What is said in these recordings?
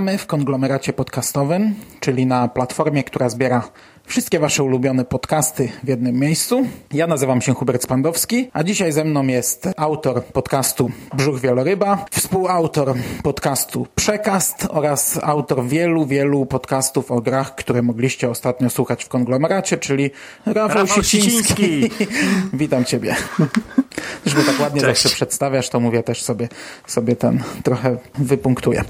Witamy w konglomeracie podcastowym, czyli na platformie, która zbiera wszystkie Wasze ulubione podcasty w jednym miejscu. Ja nazywam się Hubert Spandowski, a dzisiaj ze mną jest autor podcastu Brzuch Wieloryba, współautor podcastu Przekast oraz autor wielu, wielu podcastów o grach, które mogliście ostatnio słuchać w konglomeracie, czyli Rafał, Rafał Siciński. Siciński. Witam Ciebie. Już mnie tak ładnie Cześć. zawsze przedstawiasz, to mówię też sobie, sobie ten trochę wypunktuję.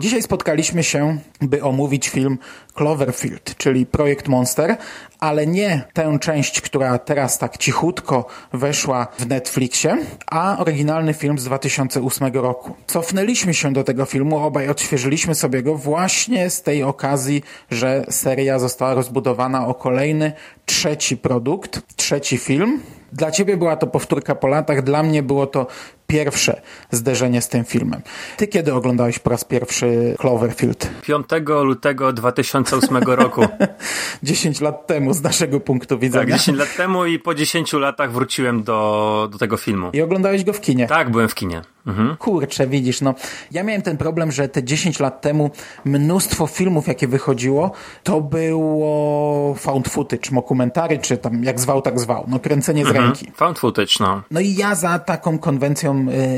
Dzisiaj spotkaliśmy się, by omówić film Cloverfield, czyli Projekt Monster, ale nie tę część, która teraz tak cichutko weszła w Netflixie, a oryginalny film z 2008 roku. Cofnęliśmy się do tego filmu, obaj odświeżyliśmy sobie go właśnie z tej okazji, że seria została rozbudowana o kolejny, trzeci produkt, trzeci film. Dla ciebie była to powtórka po latach, dla mnie było to pierwsze zderzenie z tym filmem. Ty kiedy oglądałeś po raz pierwszy Cloverfield? 5 lutego 2008 roku. 10 lat temu z naszego punktu Tak, widzenia. 10 lat temu i po 10 latach wróciłem do, do tego filmu. I oglądałeś go w kinie. Tak, byłem w kinie. Mhm. Kurczę, widzisz, no ja miałem ten problem, że te 10 lat temu mnóstwo filmów, jakie wychodziło, to było found footage, mokumentary, czy tam jak zwał, tak zwał, no kręcenie z ręki. Found footage, no. No i ja za taką konwencją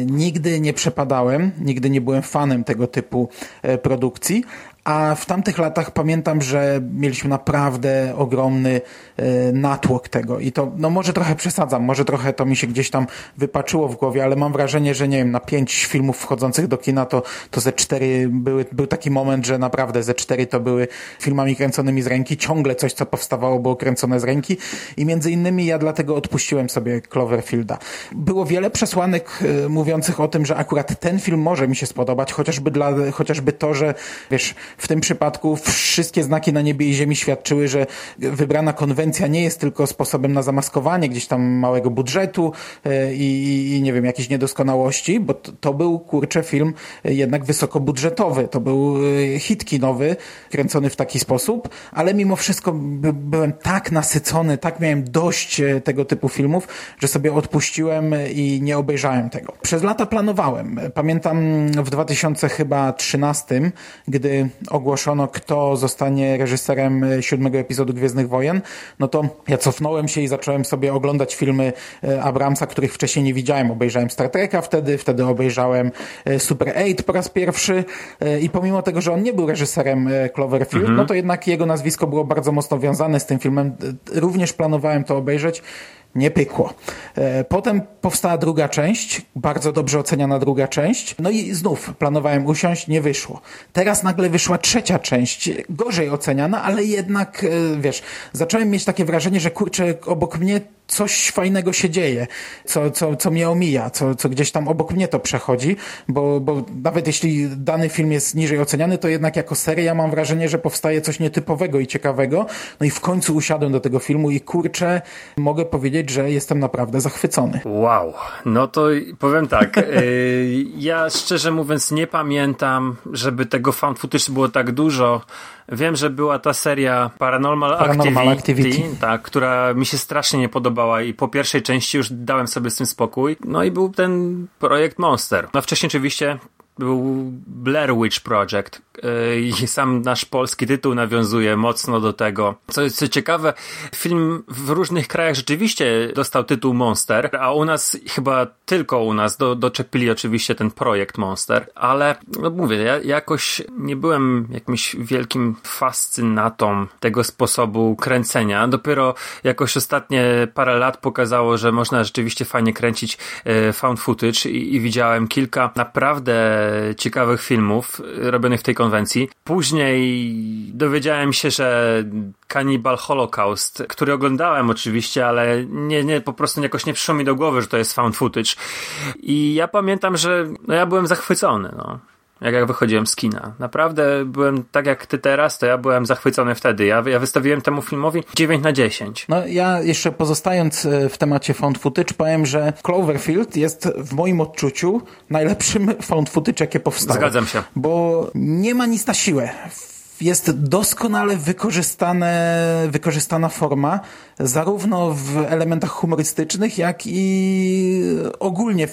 nigdy nie przepadałem, nigdy nie byłem fanem tego typu e, produkcji, a w tamtych latach pamiętam, że mieliśmy naprawdę ogromny e, natłok tego i to, no może trochę przesadzam, może trochę to mi się gdzieś tam wypaczyło w głowie, ale mam wrażenie, że nie wiem, na pięć filmów wchodzących do kina to, to ze cztery były, był taki moment, że naprawdę ze cztery to były filmami kręconymi z ręki, ciągle coś, co powstawało, było kręcone z ręki i między innymi ja dlatego odpuściłem sobie Cloverfielda. Było wiele przesłanek e, mówiących o tym, że akurat ten film może mi się spodobać, chociażby, dla, chociażby to, że wiesz, w tym przypadku wszystkie znaki na niebie i ziemi świadczyły, że wybrana konwencja nie jest tylko sposobem na zamaskowanie gdzieś tam małego budżetu e, i, i, nie wiem, jakichś niedoskonałości, bo to, to był kurczę film e, jednak wysokobudżetowy. To był e, hit kinowy, kręcony w taki sposób, ale mimo wszystko by, byłem tak nasycony, tak miałem dość tego typu filmów, że sobie odpuściłem i nie obejrzałem tego. Przez lata planowałem. Pamiętam w 2013, gdy ogłoszono, kto zostanie reżyserem siódmego epizodu Gwiezdnych Wojen, no to ja cofnąłem się i zacząłem sobie oglądać filmy e, Abramsa, których wcześniej nie widziałem. Obejrzałem Star Treka wtedy, wtedy obejrzałem e, Super 8 po raz pierwszy e, i pomimo tego, że on nie był reżyserem Cloverfield, no to jednak jego nazwisko było bardzo mocno wiązane z tym filmem. Również planowałem to obejrzeć. Nie pykło. E, Potem powstała druga część, bardzo dobrze oceniana druga część. No i znów planowałem usiąść, nie wyszło. Teraz nagle wyszła trzecia część, gorzej oceniana, ale jednak, e, wiesz, zacząłem mieć takie wrażenie, że kurczę, obok mnie coś fajnego się dzieje, co, co, co mnie omija, co, co gdzieś tam obok mnie to przechodzi, bo, bo nawet jeśli dany film jest niżej oceniany, to jednak jako seria mam wrażenie, że powstaje coś nietypowego i ciekawego. No i w końcu usiadłem do tego filmu i kurczę, mogę powiedzieć, że jestem naprawdę zachwycony. Wow, no to powiem tak, y, ja szczerze mówiąc nie pamiętam, żeby tego found footage było tak dużo. Wiem, że była ta seria Paranormal, Paranormal Activity, Activity. Tak, która mi się strasznie nie podobała i po pierwszej części już dałem sobie z tym spokój. No i był ten projekt Monster. No wcześniej oczywiście był Blair Witch Project yy, i sam nasz polski tytuł nawiązuje mocno do tego. Co co ciekawe, film w różnych krajach rzeczywiście dostał tytuł Monster, a u nas chyba tylko u nas do, doczepili oczywiście ten projekt Monster, ale no mówię, ja jakoś nie byłem jakimś wielkim fascynatą tego sposobu kręcenia. Dopiero jakoś ostatnie parę lat pokazało, że można rzeczywiście fajnie kręcić e, found footage i, i widziałem kilka naprawdę ciekawych filmów robionych w tej konwencji. Później dowiedziałem się, że Cannibal Holocaust, który oglądałem oczywiście, ale nie, nie, po prostu jakoś nie przyszło mi do głowy, że to jest found footage. I ja pamiętam, że no ja byłem zachwycony, no jak, jak wychodziłem z kina. Naprawdę byłem tak jak ty teraz, to ja byłem zachwycony wtedy. Ja, ja wystawiłem temu filmowi 9 na 10. No ja jeszcze pozostając e, w temacie found footage, powiem, że Cloverfield jest w moim odczuciu najlepszym found footage, jakie powstało. Zgadzam się. Bo nie ma nic na siłę jest doskonale wykorzystane, wykorzystana forma, zarówno w elementach humorystycznych, jak i ogólnie.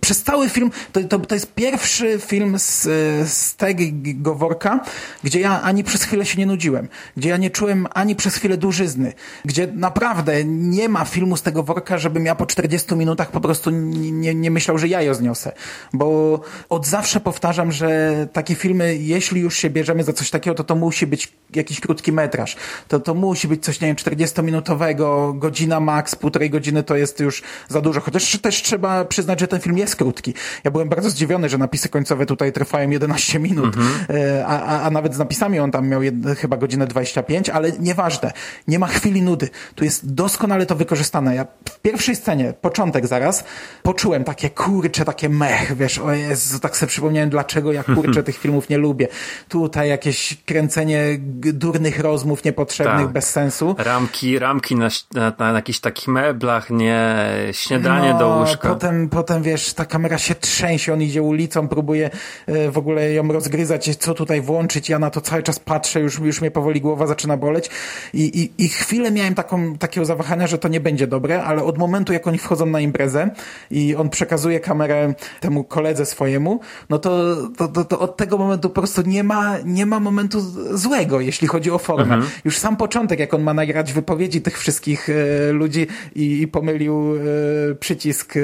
Przez cały film, to, to, to jest pierwszy film z, z tego worka, gdzie ja ani przez chwilę się nie nudziłem, gdzie ja nie czułem ani przez chwilę dłużyzny, gdzie naprawdę nie ma filmu z tego worka, żebym ja po 40 minutach po prostu nie, nie myślał, że ja ją zniosę. Bo od zawsze powtarzam, że takie filmy, jeśli już się bierzemy za coś takiego, to to musi być jakiś krótki metraż. To, to musi być coś, nie wiem, 40-minutowego, godzina max, półtorej godziny to jest już za dużo. Chociaż też trzeba przyznać, że ten film jest krótki. Ja byłem bardzo zdziwiony, że napisy końcowe tutaj trwają 11 minut, mhm. E, a, a, a nawet z napisami on tam miał jed, chyba godzinę 25, ale nieważne. Nie ma chwili nudy. Tu jest doskonale to wykorzystane. Ja w pierwszej scenie, początek zaraz, poczułem takie kurcze, takie mech, wiesz, o Jezu, tak sobie przypomniałem, dlaczego ja kurczę tych filmów nie lubię. Tutaj jakieś kręcenie durnych rozmów niepotrzebnych, tak. bez sensu. Ramki, ramki na, na, na jakichś takich meblach, nie, śniadanie no, do łóżka. Potem, potem wiesz, ta kamera się trzęsie, on idzie ulicą, próbuje e, w ogóle ją rozgryzać, co tutaj włączyć, ja na to cały czas patrzę, już, już mnie powoli głowa zaczyna boleć i, i, i chwilę miałem taką, takiego zawahania, że to nie będzie dobre, ale od momentu, jak oni wchodzą na imprezę i on przekazuje kamerę temu koledze swojemu, no to, to, to, to od tego momentu po prostu nie ma, nie ma momentu złego, jeśli chodzi o formę. Mhm. Już sam początek, jak on ma nagrać wypowiedzi tych wszystkich e, ludzi i, i pomylił e, przycisk, e,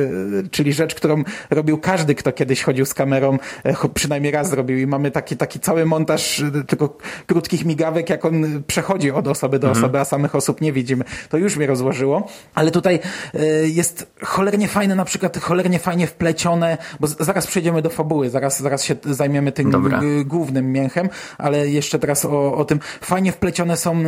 czyli rzecz, którą robił każdy, kto kiedyś chodził z kamerą, e, przynajmniej raz zrobił i mamy taki, taki cały montaż e, tylko krótkich migawek, jak on przechodzi od osoby do mhm. osoby, a samych osób nie widzimy. To już mnie rozłożyło, ale tutaj e, jest cholernie fajne, na przykład cholernie fajnie wplecione, bo zaraz przejdziemy do fabuły, zaraz, zaraz się zajmiemy tym głównym mięchem, ale jeszcze teraz o, o tym. Fajnie wplecione są e,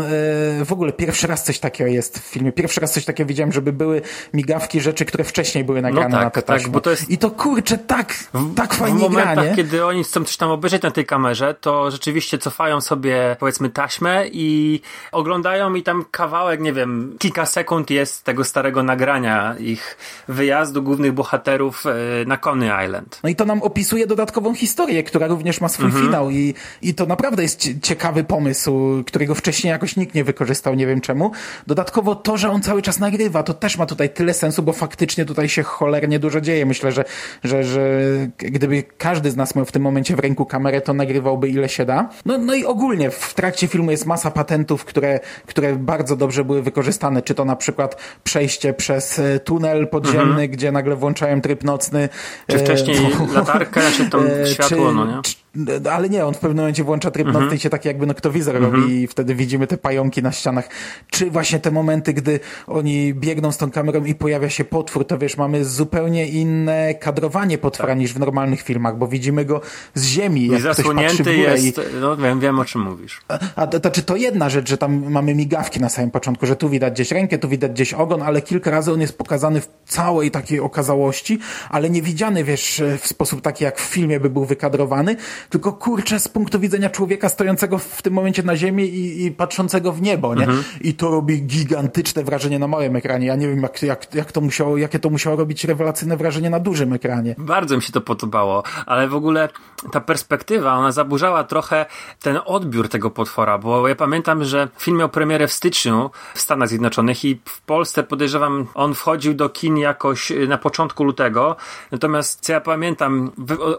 w ogóle pierwszy raz coś takiego jest w filmie. Pierwszy raz coś takiego widziałem, żeby były migawki rzeczy, które wcześniej były nagrane no tak, na te tak, bo to jest... I to kurczę tak, tak fajnie w momentach, gra, nie? kiedy oni chcą coś tam obejrzeć na tej kamerze, to rzeczywiście cofają sobie powiedzmy taśmę i oglądają i tam kawałek, nie wiem, kilka sekund jest tego starego nagrania ich wyjazdu głównych bohaterów e, na Coney Island. No i to nam opisuje dodatkową historię, która również ma swój mhm. finał i, i to naprawdę jest ciekawy pomysł, którego wcześniej jakoś nikt nie wykorzystał, nie wiem czemu. Dodatkowo to, że on cały czas nagrywa, to też ma tutaj tyle sensu, bo faktycznie tutaj się cholernie dużo dzieje. Myślę, że, że, że gdyby każdy z nas miał w tym momencie w ręku kamerę, to nagrywałby ile się da. No, no i ogólnie w trakcie filmu jest masa patentów, które, które bardzo dobrze były wykorzystane. Czy to na przykład przejście przez e, tunel podziemny, mhm. gdzie nagle włączają tryb nocny. Czy wcześniej e, latarkę, czy to e, światło, czy, no nie? Ale nie, on w pewnym momencie włącza tryb mhm. nocny i się tak jakby noktowizor mhm. robi i wtedy widzimy te pająki na ścianach. Czy właśnie te momenty, gdy oni biegną z tą kamerą i pojawia się potwór, to wiesz, mamy zupełnie inne kadrowanie potwora tak. niż w normalnych filmach, bo widzimy go z ziemi. I zasłonięty jest, i... no wiem, wiem o czym mówisz. A, a to, to, czy to jedna rzecz, że tam mamy migawki na samym początku, że tu widać gdzieś rękę, tu widać gdzieś ogon, ale kilka razy on jest pokazany w całej takiej okazałości, ale nie widziany, wiesz, w sposób taki jak w filmie by był wykadrowany, tylko kurczę z punktu widzenia człowieka stojącego w tym momencie na ziemi i, i patrzącego w niebo, nie? Mhm. I to robi gigantyczne wrażenie na małym ekranie. Ja nie wiem, jak, jak, jak to musiało, jakie to musiało robić rewelacyjne wrażenie na dużym ekranie. Bardzo mi się to podobało, ale w ogóle ta perspektywa, ona zaburzała trochę ten odbiór tego potwora, bo ja pamiętam, że film miał premierę w styczniu w Stanach Zjednoczonych i w Polsce podejrzewam, on wchodził do kin jakoś na początku lutego, natomiast co ja pamiętam,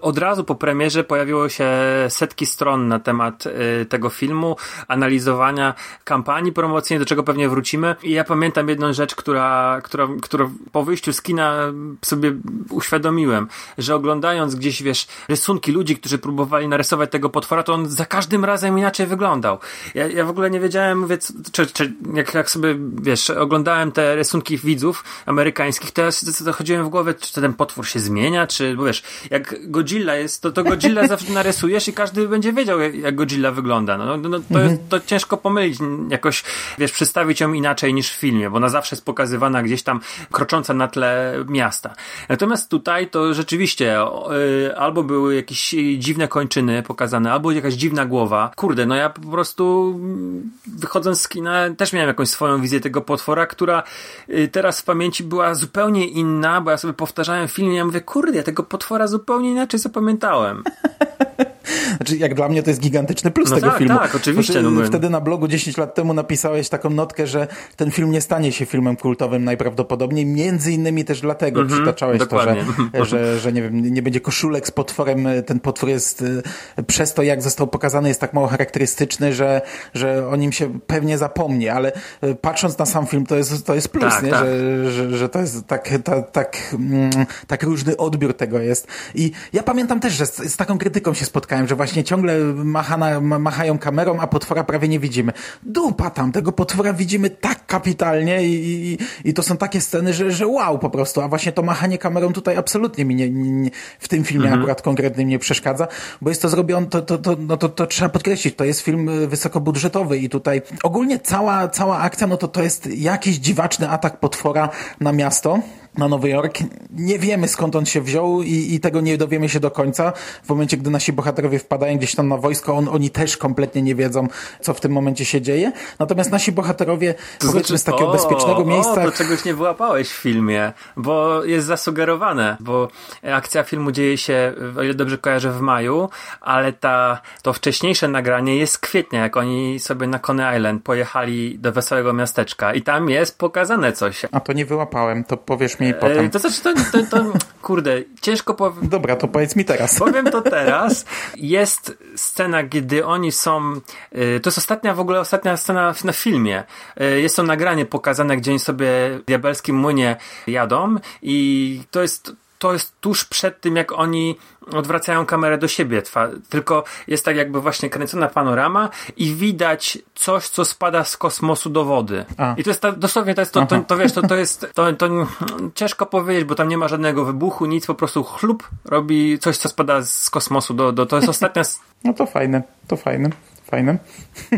od razu po premierze pojawiło się się setki stron na temat y, tego filmu, analizowania kampanii promocyjnej, do czego pewnie wrócimy. I ja pamiętam jedną rzecz, która, która, która po wyjściu z kina sobie uświadomiłem, że oglądając gdzieś, wiesz, rysunki ludzi, którzy próbowali narysować tego potwora, to on za każdym razem inaczej wyglądał. Ja, ja w ogóle nie wiedziałem, mówię, czy, czy jak, jak sobie, wiesz, oglądałem te rysunki widzów amerykańskich, to ja chodziłem w głowie, czy ten potwór się zmienia, czy, bo wiesz, jak Godzilla jest, to, to Godzilla zawsze narysujesz i każdy będzie wiedział, jak, jak Godzilla wygląda. No, no, no to, Mhm. jest, to ciężko pomylić, jakoś, wiesz, przedstawić ją inaczej niż w filmie, bo ona zawsze jest pokazywana gdzieś tam krocząca na tle miasta. Natomiast tutaj to rzeczywiście y, albo były jakieś dziwne kończyny pokazane, albo jakaś dziwna głowa. Kurde, no ja po prostu mm, wychodząc z kina też miałem jakąś swoją wizję tego potwora, która y, teraz w pamięci była zupełnie inna, bo ja sobie powtarzałem film i ja mówię, kurde, ja tego potwora zupełnie inaczej zapamiętałem. Znaczy, jak dla mnie to jest gigantyczny plus No tego tak, filmu. tak, oczywiście, Znaczy, no Wtedy na blogu 10 lat temu napisałeś taką notkę, że ten film nie stanie się filmem kultowym najprawdopodobniej. Między innymi też dlatego przytaczałeś to, że, dokładnie. że, że nie wiem, nie będzie koszulek z potworem. Ten potwór jest y, przez to, jak został pokazany, jest tak mało charakterystyczny, że, że o nim się pewnie zapomni, ale y, patrząc na sam film, to jest, to jest plus, Tak, nie? tak. Że, że, że to jest tak, tak, tak, mm, tak różny odbiór tego jest. I ja pamiętam też, że z, z taką krytyką się spotkałem, że właśnie ciągle machana, machają kamerą, a potwora prawie nie widzimy. Dupa tam, tego potwora widzimy tak kapitalnie i, i, i to są takie sceny, że, że wow po prostu, a właśnie to machanie kamerą tutaj absolutnie mi nie, nie, w tym filmie akurat konkretnym nie przeszkadza, bo jest to zrobione, to, to, to, no to, to trzeba podkreślić, to jest film y, wysokobudżetowy i tutaj ogólnie cała, cała akcja, no to to jest jakiś dziwaczny atak potwora na miasto, na Nowy Jork. Nie wiemy skąd on się wziął i, i tego nie dowiemy się do końca. W momencie, gdy nasi bohaterowie wpadają gdzieś tam na wojsko, on, oni też kompletnie nie wiedzą, co w tym momencie się dzieje. Natomiast nasi bohaterowie, powiedzmy z takiego znaczy, o, bezpiecznego miejsca... O, to czegoś nie wyłapałeś w filmie, bo jest zasugerowane, bo akcja filmu dzieje się, o ile dobrze kojarzę, w maju, ale ta, to wcześniejsze nagranie jest z kwietnia, jak oni sobie na Coney Island pojechali do wesołego miasteczka i tam jest pokazane coś. A to nie wyłapałem, to powiesz mi potem. To znaczy, to, to, to kurde, ciężko powiedzieć. Dobra, to powiedz mi teraz. Powiem to teraz. Jest scena, gdy oni są. y, To jest ostatnia, w ogóle ostatnia scena na filmie. Y, Jest to nagranie pokazane, gdzie oni sobie w diabelskim młynie jadą, i to jest. To jest tuż przed tym, jak oni odwracają kamerę do siebie. Tylko jest tak jakby właśnie kręcona panorama i widać coś, co spada z kosmosu do wody. A. I to jest ta, dosłownie, to jest to, to, to wiesz, to, to jest, to, to ciężko powiedzieć, bo tam nie ma żadnego wybuchu, nic, po prostu chlup robi coś, co spada z kosmosu do, do to jest ostatnia, No to fajne, to fajne, fajne.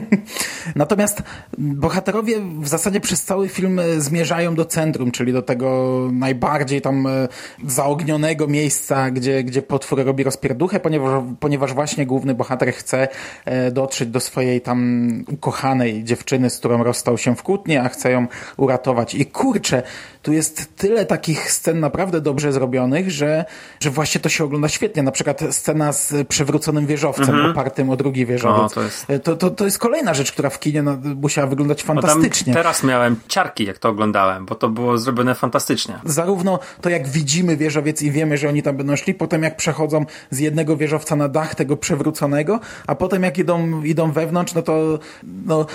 Natomiast bohaterowie w zasadzie przez cały film e, zmierzają do centrum, czyli do tego najbardziej tam e, zaognionego miejsca, gdzie, gdzie potwór robi rozpierduchę, ponieważ, ponieważ właśnie główny bohater chce e, dotrzeć do swojej tam ukochanej dziewczyny, z którą rozstał się w kłótnie, a chce ją uratować. I kurczę, tu jest tyle takich scen naprawdę dobrze zrobionych, że, że właśnie to się ogląda świetnie. Na przykład scena z przewróconym wieżowcem, opartym o drugi wieżowiec. No, to jest- to, to, to jest kolejna rzecz, która w kinie no, musiała wyglądać fantastycznie. teraz miałem ciarki, jak to oglądałem, bo to było zrobione fantastycznie. Zarówno to, jak widzimy wieżowiec i wiemy, że oni tam będą szli, potem jak przechodzą z jednego wieżowca na dach tego przewróconego, a potem jak idą, idą wewnątrz, no to no,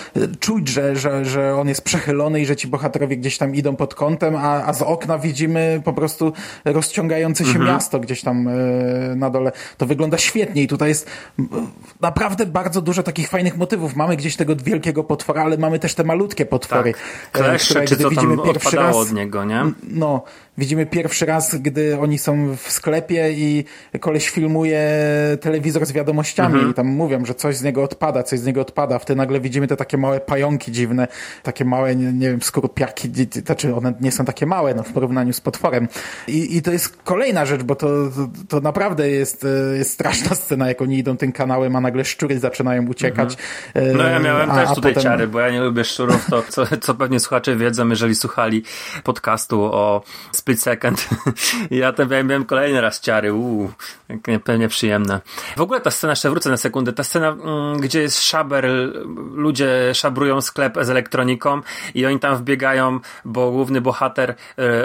czuć, że, że, że on jest przechylony i że ci bohaterowie gdzieś tam idą pod kątem, a, a z okna widzimy po prostu rozciągające się miasto gdzieś tam e, na dole. To wygląda świetnie i tutaj jest naprawdę bardzo dużo takich fajnych motywów. Mamy gdzieś tego wielkiego potwora, ale mamy też te malutkie potwory. Tak. e, Kleszcze, czy co widzimy tam pierwszy raz- od niego, nie? no, widzimy pierwszy raz, gdy oni są w sklepie i koleś filmuje telewizor z wiadomościami Mhm. i tam mówią, że coś z niego odpada, coś z niego odpada. Wtedy nagle widzimy te takie małe pająki dziwne, takie małe, nie, nie wiem, skorupiaki, znaczy one nie są takie małe, no, w porównaniu z potworem. I, i to jest kolejna rzecz, bo to, to, to naprawdę jest, e, jest straszna scena, jak oni idą tym kanałem, a nagle szczury zaczynają uciekać. E, No ja miałem a- też a tutaj potem- ciary, bo ja nie lubię szczurów, to co, co pewnie słuchacze wiedzą, jeżeli słuchali podcastu o split second. ja tam miałem kolejny raz ciary, uuu, pewnie przyjemne. W ogóle ta scena, jeszcze wrócę na sekundę, ta scena, mm, gdzie jest szaber, ludzie szabrują sklep z elektroniką i oni tam wbiegają, bo główny bohater e,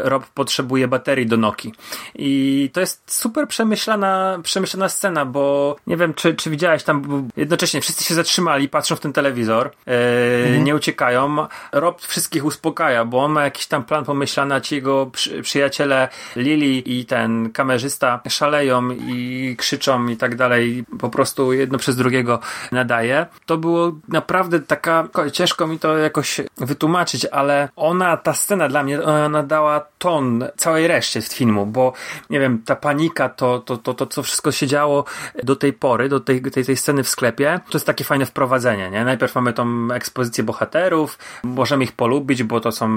Rob potrzebuje baterii do Noki. I to jest super przemyślana, przemyślana scena, bo nie wiem, czy, czy widziałeś tam, jednocześnie wszyscy się zatrzymali, patrzą w ten telewizor, e, mhm. nie uciekają. Rob wszystkich uspokaja, bo on ma jakiś tam plan pomyślany, a ci jego przy, przyjaciele Lili i ten kamerzysta szaleją i krzyczą i tak dalej, po prostu jedno przez drugiego nadaje. To było naprawdę taka, ciężko mi to jakoś wytłumaczyć, ale ona, ta scena dla mnie, ona dała ton całej reszcie filmu, bo nie wiem, ta panika, to, to, to, to co wszystko się działo do tej pory, do tej, tej, tej sceny w sklepie, to jest takie fajne wprowadzenie, nie? Najpierw mamy tą ekspozycję bohaterów, możemy ich polubić, bo to są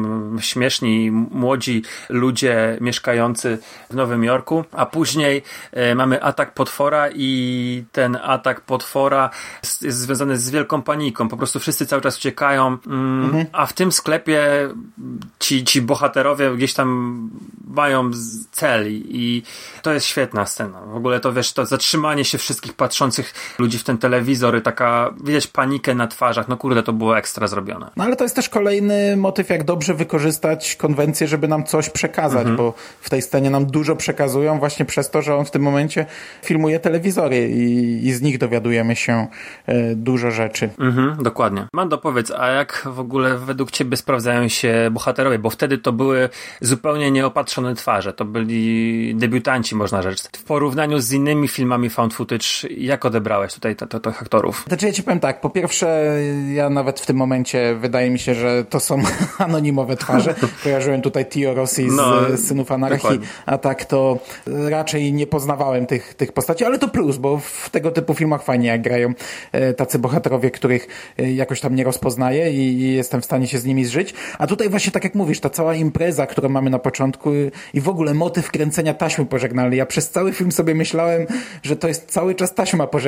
śmieszni, młodzi ludzie mieszkający w Nowym Jorku, a później e, mamy atak potwora i ten atak potwora jest, jest, związany z wielką paniką. Po prostu wszyscy cały czas uciekają, mm, mhm. a w tym sklepie ci, ci bohaterowie gdzieś tam mają cel i to jest świetna scena. W ogóle to wiesz, to zatrzymanie się wszystkich patrzących ludzi w ten telewizor i taka, widać panikę na twarzach. No kurde, to było ekstra zrobione. No ale to jest też kolejny motyw, jak dobrze wykorzystać konwencję, żeby nam coś przekazać, mhm. bo w tej scenie nam dużo przekazują właśnie przez to, że on w tym momencie filmuje telewizory i, i z nich dowiadujemy się e, dużo rzeczy. Mhm, dokładnie. Mando, powiedz, a jak w ogóle według ciebie sprawdzają się bohaterowie? Bo wtedy to były zupełnie nieopatrzone twarze. To byli debiutanci, można rzec. W porównaniu z innymi filmami found footage, jak odebrałeś tutaj tych aktorów? Znaczy ja ci powiem tak, po pierwsze ja nawet w tym momencie wydaje mi się, że to są anonimowe twarze. Kojarzyłem tutaj Tio Rossi z, no, Synów Anarchii, dokładnie. a tak to raczej nie poznawałem tych, tych postaci, ale to plus, bo w tego typu filmach fajnie jak grają e, tacy bohaterowie, których e, jakoś tam nie rozpoznaję i, i jestem w stanie się z nimi zżyć. A tutaj właśnie tak jak mówisz, ta cała impreza, którą mamy na początku i w ogóle motyw kręcenia taśmy pożegnalnej. Ja przez cały film sobie myślałem, że to jest cały czas taśma pożegnalna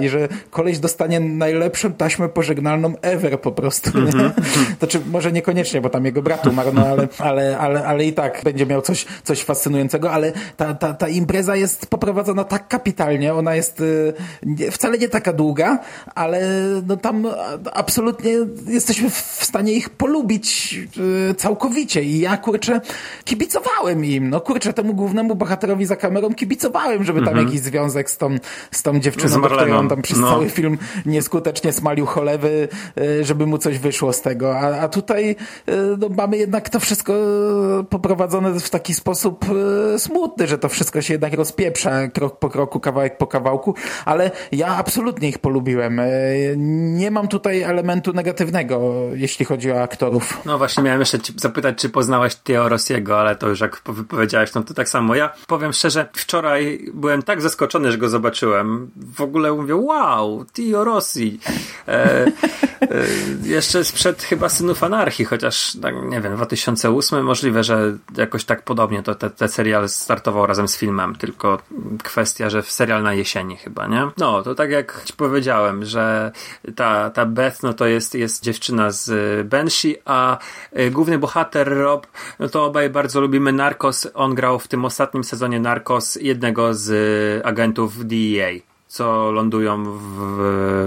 i że koleś dostanie najlepszą taśmę pożegnalną ever po prostu. Mm -hmm. Znaczy, może niekoniecznie, bo tam jego brat umarł, no ale, ale, ale, ale i tak będzie miał coś, coś fascynującego, ale ta, ta, ta impreza jest poprowadzona tak kapitalnie, ona jest y, wcale nie taka długa, ale no tam absolutnie jesteśmy w stanie ich polubić y, całkowicie i ja kurczę kibicowałem im, no kurczę temu głównemu bohaterowi za kamerą kibicowałem, żeby tam mhm. jakiś związek z tą, z tą dziewczyną, z której on tam przez no. cały film nieskutecznie smalił cholewy, y, żeby mu coś wyszło z tego, a, a tutaj no, mamy jednak to wszystko poprowadzone w taki sposób smutny, że to wszystko się jednak rozpieprza krok po kroku, kawałek po kawałku, ale ja absolutnie ich polubiłem. Nie mam tutaj elementu negatywnego, jeśli chodzi o aktorów. No właśnie miałem jeszcze zapytać, czy poznałeś Theo Rossiego, ale to już jak powiedziałeś, no to tak samo. Ja powiem szczerze, wczoraj byłem tak zaskoczony, że go zobaczyłem. W ogóle mówię, wow, Theo Rossi. E, e, jeszcze sprzed chyba Synów Anarchii, chociaż tak, nie wiem, 2008 możliwe, że jakoś tak podobnie to te, te serial startował razem z filmem, tylko kwestia, że w serial na jesieni chyba, nie? No, to tak jak ci powiedziałem, że ta, ta Beth, no to jest, jest dziewczyna z Banshee, a y, główny bohater Rob, no to obaj bardzo lubimy Narcos. On grał w tym ostatnim sezonie Narcos jednego z agentów DEA co lądują w,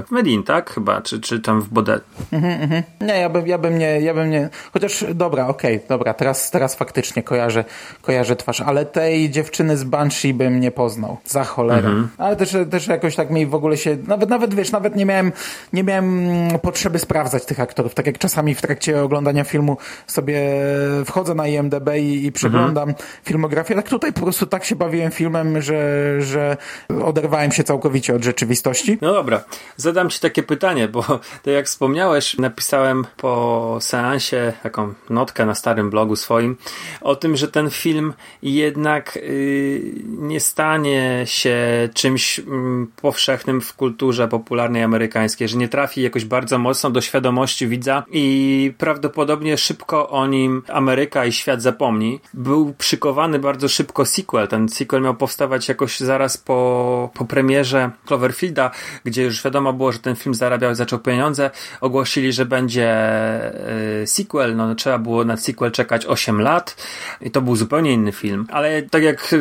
w Medin, tak? Chyba, czy, czy tam w Bodet. Mhm, mhm. Nie, ja bym, ja bym nie, ja bym nie, chociaż dobra, okej, okay, dobra, teraz, teraz faktycznie kojarzę, kojarzę twarz, ale tej dziewczyny z Banshee bym nie poznał, za cholerę. Mhm. Ale też, też jakoś tak mi w ogóle się, nawet, nawet wiesz, nawet nie miałem, nie miałem potrzeby sprawdzać tych aktorów, tak jak czasami w trakcie oglądania filmu sobie wchodzę na IMDB i, i przeglądam mhm. filmografię, tak tutaj po prostu tak się bawiłem filmem, że, że oderwałem się całkowicie całkowicie od rzeczywistości. No dobra, zadam Ci takie pytanie, bo to jak wspomniałeś, napisałem po seansie taką notkę na starym blogu swoim o tym, że ten film jednak yy, nie stanie się czymś yy, powszechnym w kulturze popularnej amerykańskiej, że nie trafi jakoś bardzo mocno do świadomości widza i prawdopodobnie szybko o nim Ameryka i świat zapomni. Był przykowany bardzo szybko sequel. Ten sequel miał powstawać jakoś zaraz po, po premierze Cloverfielda, gdzie już wiadomo było, że ten film zarabiał i zaczął pieniądze, ogłosili, że będzie e, sequel, no trzeba było na sequel czekać 8 lat i to był zupełnie inny film. Ale tak jak e,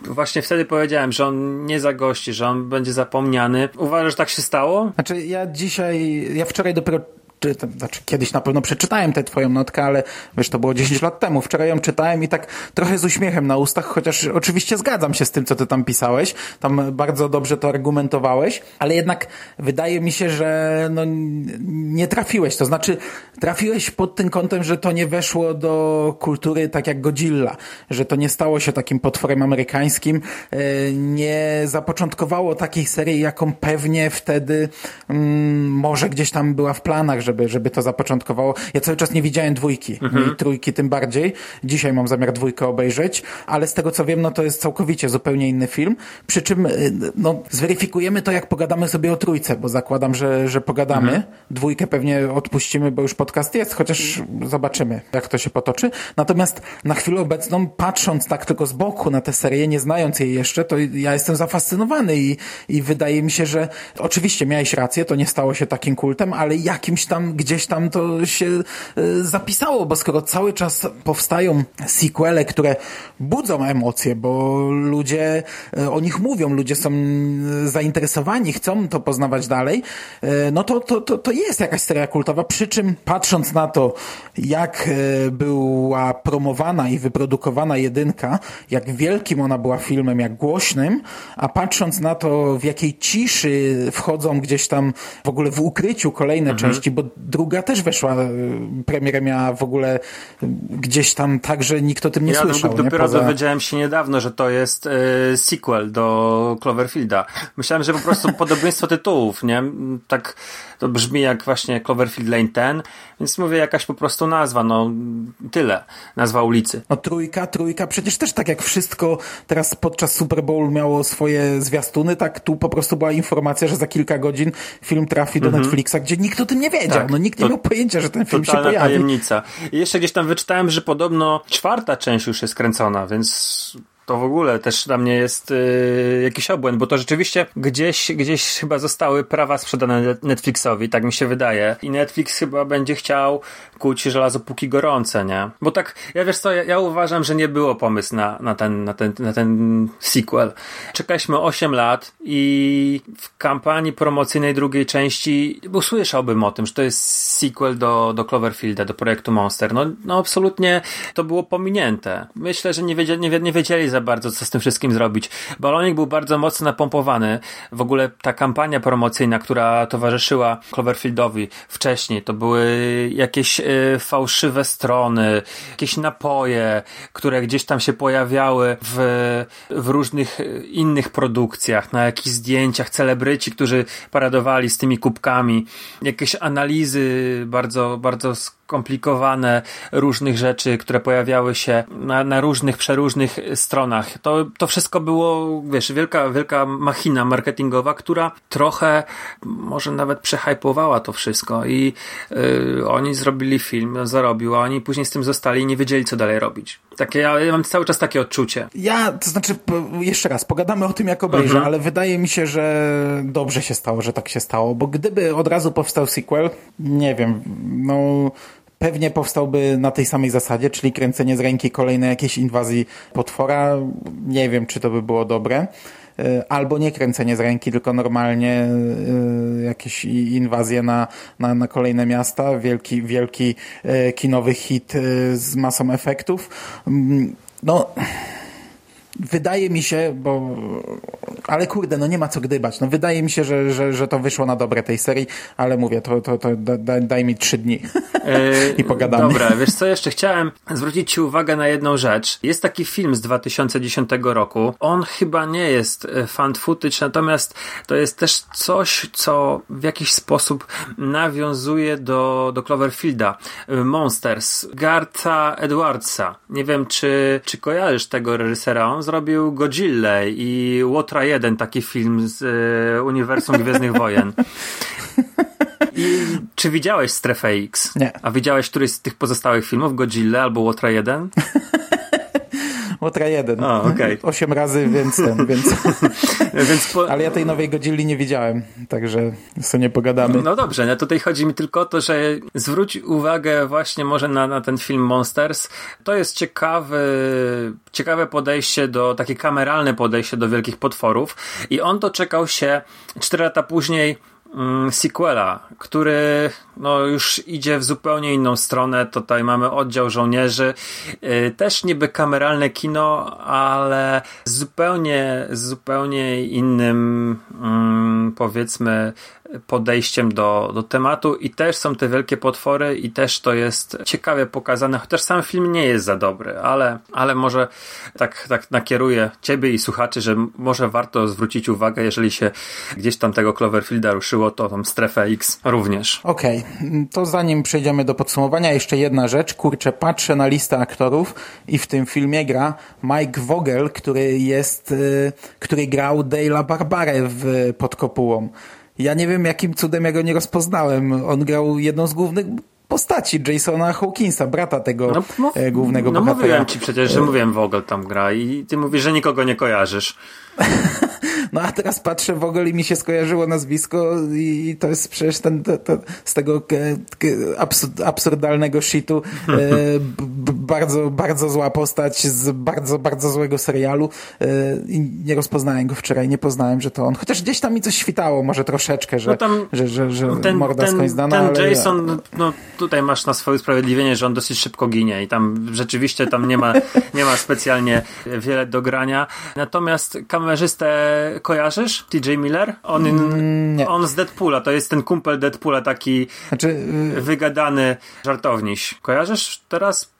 właśnie wtedy powiedziałem, że on nie zagości, że on będzie zapomniany. Uważasz, że tak się stało? Znaczy ja dzisiaj, ja wczoraj dopiero czy, znaczy kiedyś na pewno przeczytałem tę twoją notkę, ale wiesz, to było 10 lat temu. Wczoraj ją czytałem i tak trochę z uśmiechem na ustach, chociaż oczywiście zgadzam się z tym, co ty tam pisałeś. Tam bardzo dobrze to argumentowałeś, ale jednak wydaje mi się, że no, nie trafiłeś. To znaczy, trafiłeś pod tym kątem, że to nie weszło do kultury tak jak Godzilla, że to nie stało się takim potworem amerykańskim, e, nie zapoczątkowało takiej serii, jaką pewnie wtedy mm, może gdzieś tam była w planach, że żeby, żeby to zapoczątkowało. Ja cały czas nie widziałem dwójki, mhm. i trójki tym bardziej. Dzisiaj mam zamiar dwójkę obejrzeć, ale z tego co wiem, no to jest całkowicie zupełnie inny film. Przy czym y, no, zweryfikujemy to, jak pogadamy sobie o trójce, bo zakładam, że, że pogadamy. Mhm. Dwójkę pewnie odpuścimy, bo już podcast jest, chociaż zobaczymy, jak to się potoczy. Natomiast na chwilę obecną, patrząc tak tylko z boku na tę serię, nie znając jej jeszcze, to ja jestem zafascynowany i, i wydaje mi się, że oczywiście miałeś rację, to nie stało się takim kultem, ale jakimś tam tam, gdzieś tam to się e, zapisało, bo skoro cały czas powstają sequele, które budzą emocje, bo ludzie e, o nich mówią, ludzie są zainteresowani, chcą to poznawać dalej, e, no to, to, to, to jest jakaś seria kultowa, przy czym patrząc na to, jak była promowana i wyprodukowana jedynka, jak wielkim ona była filmem, jak głośnym, a patrząc na to, w jakiej ciszy wchodzą gdzieś tam w ogóle w ukryciu kolejne mhm. części, bo druga też weszła, e, premierę miała w ogóle gdzieś tam tak, że nikt o tym nie ja słyszał. Ja dopiero Poza... dowiedziałem się niedawno, że to jest e, sequel do Cloverfielda. Myślałem, że po prostu podobieństwo tytułów, nie? Tak to brzmi jak właśnie Cloverfield Lane 10, więc mówię jakaś po prostu nazwa, no tyle, nazwa ulicy. No trójka, trójka, przecież też tak jak wszystko teraz podczas Super Bowl miało swoje zwiastuny, tak tu po prostu była informacja, że za kilka godzin film trafi do mhm. Netflixa, gdzie nikt o tym nie wiedział, tak, no nikt nie miał pojęcia, że ten film się pojawi. tajemnica. I jeszcze gdzieś tam wyczytałem, że podobno czwarta część już jest kręcona, więc to w ogóle też dla mnie jest y, jakiś obłęd, bo to rzeczywiście gdzieś, gdzieś chyba zostały prawa sprzedane Netflixowi, tak mi się wydaje. I Netflix chyba będzie chciał kuć żelazo póki gorące, nie? Bo tak, ja wiesz co, ja, ja uważam, że nie było pomysł na, na, ten, na, ten, na ten sequel. Czekaliśmy 8 lat i w kampanii promocyjnej drugiej części usłyszałbym o tym, że to jest sequel do, do Cloverfielda, do projektu Monster. No, no absolutnie to było pominięte. Myślę, że nie wiedzieli, nie, nie wiedzieli za bardzo, co z tym wszystkim zrobić. Balonik był bardzo mocno napompowany. W ogóle ta kampania promocyjna, która towarzyszyła Cloverfieldowi wcześniej, to były jakieś y, fałszywe strony, jakieś napoje, które gdzieś tam się pojawiały w, w różnych y, innych produkcjach, na jakichś zdjęciach, celebryci, którzy paradowali z tymi kubkami, jakieś analizy bardzo, bardzo skomplikowane różnych rzeczy, które pojawiały się na, na różnych, przeróżnych stronach. To, to wszystko było, wiesz, wielka, wielka machina marketingowa, która trochę może nawet przehypowała to wszystko i yy, oni zrobili film, zarobił, a oni później z tym zostali i nie wiedzieli, co dalej robić. Takie, ja, ja mam cały czas takie odczucie. Ja, to znaczy, jeszcze raz, pogadamy o tym, jak obejrzę, mhm. ale wydaje mi się, że dobrze się stało, że tak się stało, bo gdyby od razu powstał sequel, nie wiem, no pewnie powstałby na tej samej zasadzie, czyli kręcenie z ręki kolejnej jakiejś inwazji potwora. Nie wiem, czy to by było dobre. E, albo nie kręcenie z ręki, tylko normalnie e, jakieś inwazje na, na, na kolejne miasta, wielki, wielki e, kinowy hit z masą efektów. Mm, no wydaje mi się, bo ale kurde, no nie ma co gdybać. No wydaje mi się, że, że, że to wyszło na dobre tej serii, ale mówię, to, to, to daj, daj mi trzy dni i pogadamy. Dobra, wiesz co, jeszcze chciałem zwrócić ci uwagę na jedną rzecz. Jest taki film z 2010 roku. On chyba nie jest e, fan footage, natomiast to jest też coś, co w jakiś sposób nawiązuje do, do Cloverfielda. E, Monsters. Garta Edwardsa. Nie wiem, czy, czy kojarzysz tego reżysera. On zrobił Godzilla i Łotra 1, taki film z e, uniwersum Gwiezdnych Wojen. I czy widziałeś Strefę X? Nie. A widziałeś któryś z tych pozostałych filmów? Godzilla albo Łotra 1? Łotra 1. O, okej. Osiem razy więcej, więc... Więc po... Ale ja tej nowej Godzilli nie widziałem, także sobie nie pogadamy. No dobrze, no tutaj chodzi mi tylko o to, że zwróć uwagę właśnie może na, na ten film Monsters. To jest ciekawy, ciekawe podejście do, takie kameralne podejście do wielkich potworów i on doczekał się 4 lata później sequela, który no, już idzie w zupełnie inną stronę. Tutaj mamy oddział żołnierzy. Yy, też niby kameralne kino, ale zupełnie, zupełnie innym mm, powiedzmy podejściem do, do tematu i też są te wielkie potwory i też to jest ciekawie pokazane, chociaż sam film nie jest za dobry, ale, ale może tak, tak nakieruję ciebie i słuchaczy, że może warto zwrócić uwagę, jeżeli się gdzieś tam tego Cloverfielda ruszyło, to tą strefę X również. Okej, okay. to zanim przejdziemy do podsumowania, jeszcze jedna rzecz. Kurczę, patrzę na listę aktorów i w tym filmie gra Mike Vogel, który jest, y, który grał Dale'a Barbarę w Pod Kopułą. Ja nie wiem, jakim cudem ja go nie rozpoznałem. On grał jedną z głównych postaci Jasona Hawkinsa, brata tego no, mów, e, głównego no, bohatera. No mówiłem ci przecież, że mówiłem Vogel tam gra i ty mówisz, że nikogo nie kojarzysz. No a teraz patrzę w ogóle i mi się skojarzyło nazwisko i to jest przecież ten, ten, ten z tego absurdalnego shitu e, bardzo, bardzo zła postać z bardzo, bardzo złego serialu e, i nie rozpoznałem go wczoraj, nie poznałem, że to on. Chociaż gdzieś tam mi coś świtało, może troszeczkę, że, no tam, że, że, że ten, morda ten, skądś znana, Ten ale... Jason, no tutaj masz na swoje usprawiedliwienie, że on dosyć szybko ginie i tam rzeczywiście tam nie ma, nie ma specjalnie wiele do grania. Natomiast kamerzystę kojarzysz? TJ Miller? On, mm, on z Deadpoola, to jest ten kumpel Deadpoola, taki znaczy, y, wygadany żartowniś. Kojarzysz teraz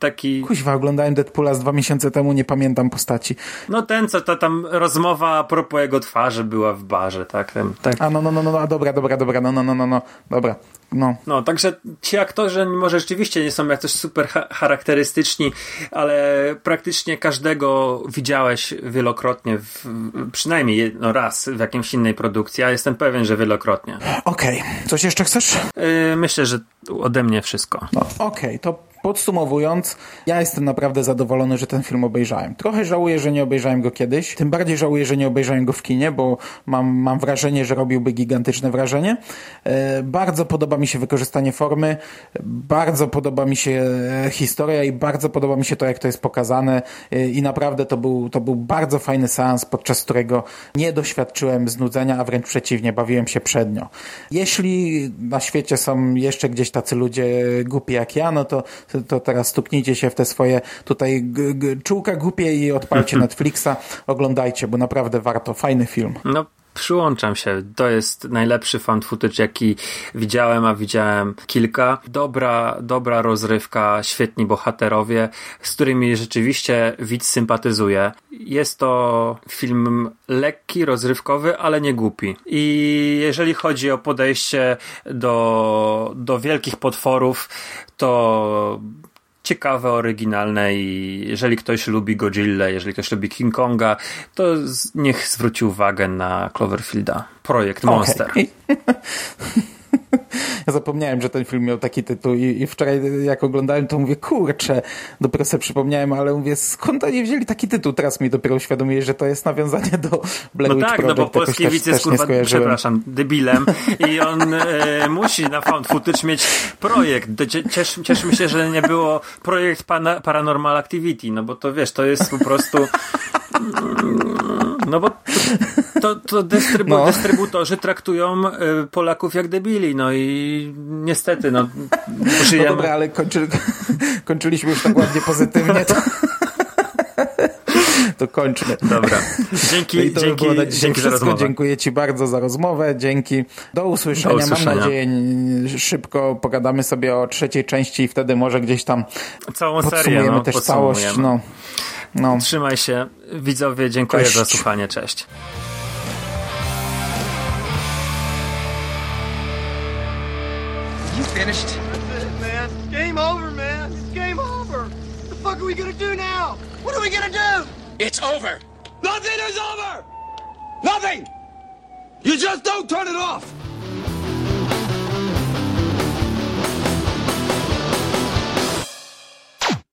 taki... Kuźwa, oglądałem Deadpoola z dwa miesiące temu, nie pamiętam postaci. No ten, co ta tam rozmowa a propos jego twarzy była w barze, tak? Ten, tak. A no, no, no, no, a dobra, dobra, dobra, no, no, no, no, no, dobra. No. no, także ci aktorzy może rzeczywiście nie są jakoś super charakterystyczni, ale praktycznie każdego widziałeś wielokrotnie, w, przynajmniej jedno raz w jakimś innej produkcji, a jestem pewien, że wielokrotnie. Okej, okay. coś jeszcze chcesz? Yy, myślę, że ode mnie wszystko. No, Okej, okay, to Podsumowując, ja jestem naprawdę zadowolony, że ten film obejrzałem. Trochę żałuję, że nie obejrzałem go kiedyś. Tym bardziej żałuję, że nie obejrzałem go w kinie, bo mam, mam wrażenie, że robiłby gigantyczne wrażenie. E, bardzo podoba mi się wykorzystanie formy, bardzo podoba mi się e, historia i bardzo podoba mi się to, jak to jest pokazane. E, I naprawdę to był, to był bardzo fajny seans, podczas którego nie doświadczyłem znudzenia, a wręcz przeciwnie, bawiłem się przednio. Jeśli na świecie są jeszcze gdzieś tacy ludzie głupi jak ja, no to to teraz stuknijcie się w te swoje tutaj czułka głupie i odpalcie Netflixa, oglądajcie, bo naprawdę warto. Fajny film. No, Przyłączam się. To jest najlepszy fan footage, jaki widziałem, a widziałem kilka. Dobra, dobra rozrywka, świetni bohaterowie, z którymi rzeczywiście widz sympatyzuje. Jest to film lekki, rozrywkowy, ale nie głupi. I jeżeli chodzi o podejście do, do wielkich potworów, to ciekawe, oryginalne i jeżeli ktoś lubi Godzilla, jeżeli ktoś lubi King Konga, to niech zwróci uwagę na Cloverfielda. Projekt Monster. Okay. Ja zapomniałem, że ten film miał taki tytuł i, i wczoraj jak oglądałem, to mówię, kurczę, dopiero sobie przypomniałem, ale mówię, skąd oni wzięli taki tytuł? Teraz mi dopiero uświadomiłeś, że to jest nawiązanie do Blair No tak, Project. no bo polski widz jest, kurwa, przepraszam, debilem i on e, musi na found footage mieć projekt. Cieszy, cieszymy się, że nie było projekt pana, Paranormal Activity, no bo to wiesz, to jest po prostu no bo to, to dystrybu no. dystrybutorzy traktują y, Polaków jak debili, no i niestety, no żyjemy. No dobra, ale kończy, kończyliśmy już tak ładnie pozytywnie. To... to kończmy. Dobra. Dzięki, no dzięki, by dzięki za rozmowę. Dziękuję Ci bardzo za rozmowę. Dzięki. Do usłyszenia. Do usłyszenia. Mam nadzieję, szybko pogadamy sobie o trzeciej części i wtedy może gdzieś tam Całą serię, no, też całość. No. No. Trzymaj się. Widzowie, dziękuję Cześć. za słuchanie. Cześć. You finished? That's it, man. Game over, man. It's game over. What the fuck are we gonna do now? What are we gonna do? It's over. Nothing is over. Nothing. You just don't turn it off.